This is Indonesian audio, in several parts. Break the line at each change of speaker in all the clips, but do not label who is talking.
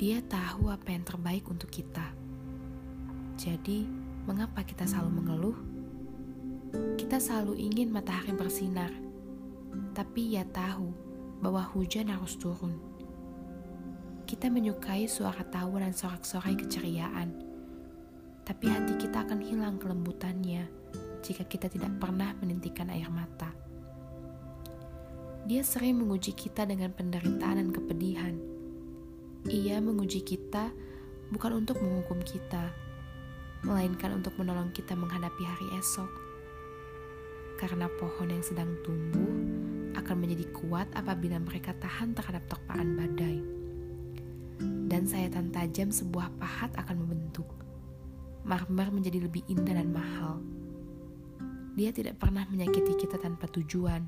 Dia tahu apa yang terbaik untuk kita. Jadi, mengapa kita selalu mengeluh? Kita selalu ingin matahari bersinar, tapi ia tahu bahwa hujan harus turun. Kita menyukai suara tawa dan sorak-sorai keceriaan, tapi hati kita akan hilang kelembutannya jika kita tidak pernah menitikan air mata. Dia sering menguji kita dengan penderitaan dan kepedihan ia menguji kita bukan untuk menghukum kita, melainkan untuk menolong kita menghadapi hari esok. Karena pohon yang sedang tumbuh akan menjadi kuat apabila mereka tahan terhadap terpaan badai. Dan sayatan tajam sebuah pahat akan membentuk. Marmer menjadi lebih indah dan mahal. Dia tidak pernah menyakiti kita tanpa tujuan,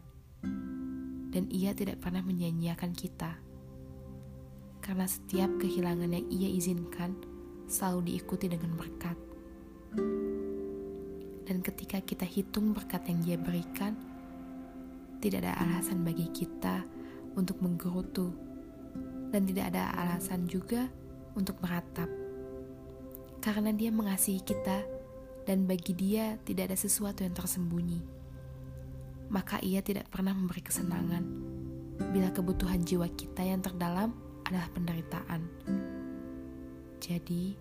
dan ia tidak pernah menyanyiakan kita karena setiap kehilangan yang ia izinkan selalu diikuti dengan berkat. Dan ketika kita hitung berkat yang dia berikan, tidak ada alasan bagi kita untuk menggerutu, dan tidak ada alasan juga untuk meratap. Karena dia mengasihi kita, dan bagi dia tidak ada sesuatu yang tersembunyi. Maka ia tidak pernah memberi kesenangan bila kebutuhan jiwa kita yang terdalam adalah penderitaan. Jadi,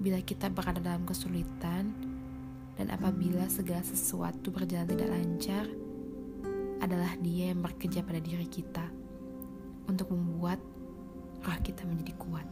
bila kita berada dalam kesulitan dan apabila segala sesuatu berjalan tidak lancar, adalah Dia yang bekerja pada diri kita untuk membuat roh kita menjadi kuat.